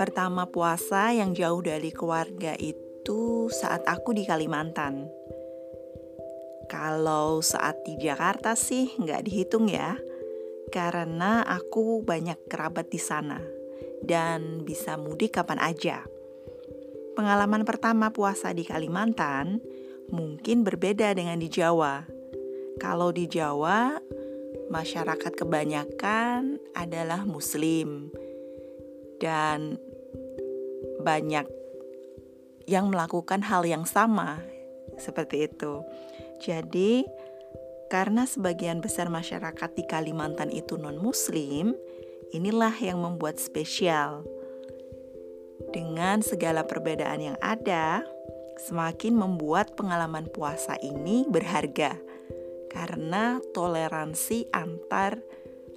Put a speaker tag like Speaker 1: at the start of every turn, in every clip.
Speaker 1: Pertama puasa yang jauh dari keluarga itu saat aku di Kalimantan. Kalau saat di Jakarta sih nggak dihitung ya, karena aku banyak kerabat di sana dan bisa mudik kapan aja. Pengalaman pertama puasa di Kalimantan mungkin berbeda dengan di Jawa. Kalau di Jawa, masyarakat kebanyakan adalah Muslim, dan banyak yang melakukan hal yang sama seperti itu. Jadi, karena sebagian besar masyarakat di Kalimantan itu non-Muslim, inilah yang membuat spesial. Dengan segala perbedaan yang ada, semakin membuat pengalaman puasa ini berharga karena toleransi antar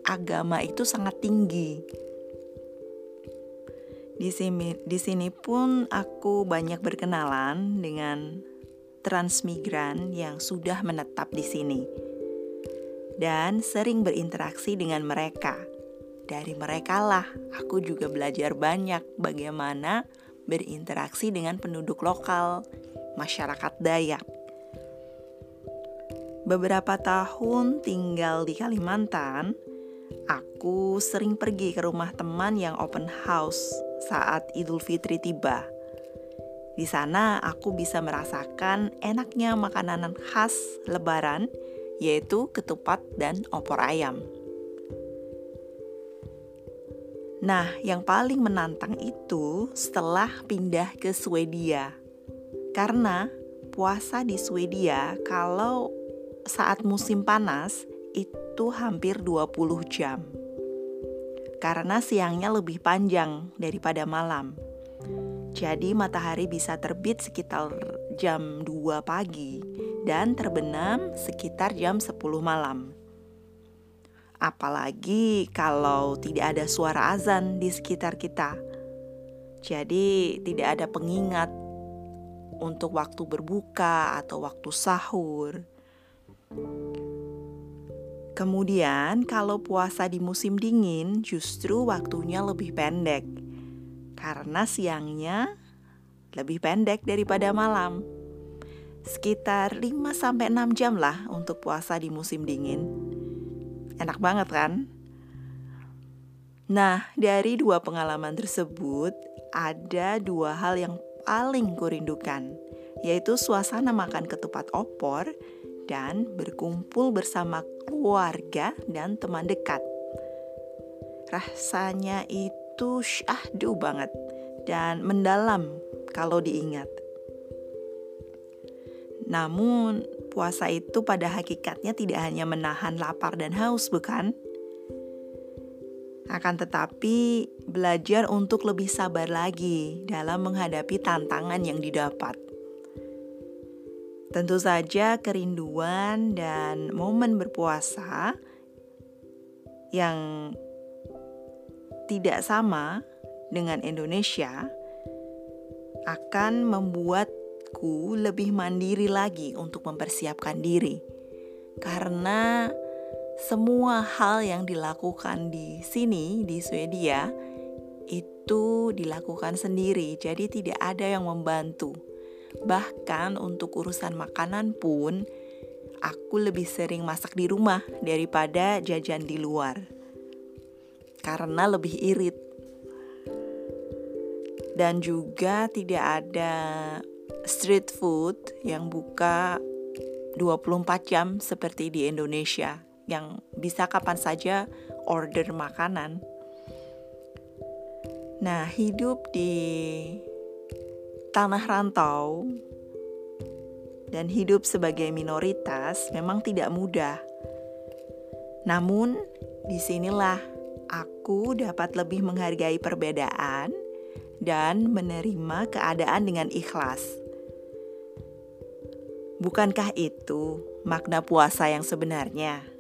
Speaker 1: agama itu sangat tinggi. Di sini, di sini pun aku banyak berkenalan dengan transmigran yang sudah menetap di sini dan sering berinteraksi dengan mereka. Dari mereka lah aku juga belajar banyak bagaimana berinteraksi dengan penduduk lokal, masyarakat Dayak. Beberapa tahun tinggal di Kalimantan, aku sering pergi ke rumah teman yang open house saat Idul Fitri tiba. Di sana aku bisa merasakan enaknya makanan khas lebaran yaitu ketupat dan opor ayam. Nah, yang paling menantang itu setelah pindah ke Swedia. Karena puasa di Swedia kalau saat musim panas itu hampir 20 jam karena siangnya lebih panjang daripada malam. Jadi matahari bisa terbit sekitar jam 2 pagi dan terbenam sekitar jam 10 malam. Apalagi kalau tidak ada suara azan di sekitar kita. Jadi tidak ada pengingat untuk waktu berbuka atau waktu sahur. Kemudian, kalau puasa di musim dingin, justru waktunya lebih pendek karena siangnya lebih pendek daripada malam. Sekitar 5 6 jam lah untuk puasa di musim dingin. Enak banget kan? Nah, dari dua pengalaman tersebut, ada dua hal yang paling kurindukan, yaitu suasana makan ketupat opor dan berkumpul bersama keluarga dan teman dekat. Rasanya itu syahdu banget dan mendalam kalau diingat. Namun, puasa itu pada hakikatnya tidak hanya menahan lapar dan haus, bukan? Akan tetapi, belajar untuk lebih sabar lagi dalam menghadapi tantangan yang didapat. Tentu saja kerinduan dan momen berpuasa yang tidak sama dengan Indonesia akan membuatku lebih mandiri lagi untuk mempersiapkan diri. Karena semua hal yang dilakukan di sini di Swedia itu dilakukan sendiri, jadi tidak ada yang membantu Bahkan untuk urusan makanan pun, aku lebih sering masak di rumah daripada jajan di luar. Karena lebih irit. Dan juga tidak ada street food yang buka 24 jam seperti di Indonesia yang bisa kapan saja order makanan. Nah, hidup di tanah rantau dan hidup sebagai minoritas memang tidak mudah. Namun, di sinilah aku dapat lebih menghargai perbedaan dan menerima keadaan dengan ikhlas. Bukankah itu makna puasa yang sebenarnya?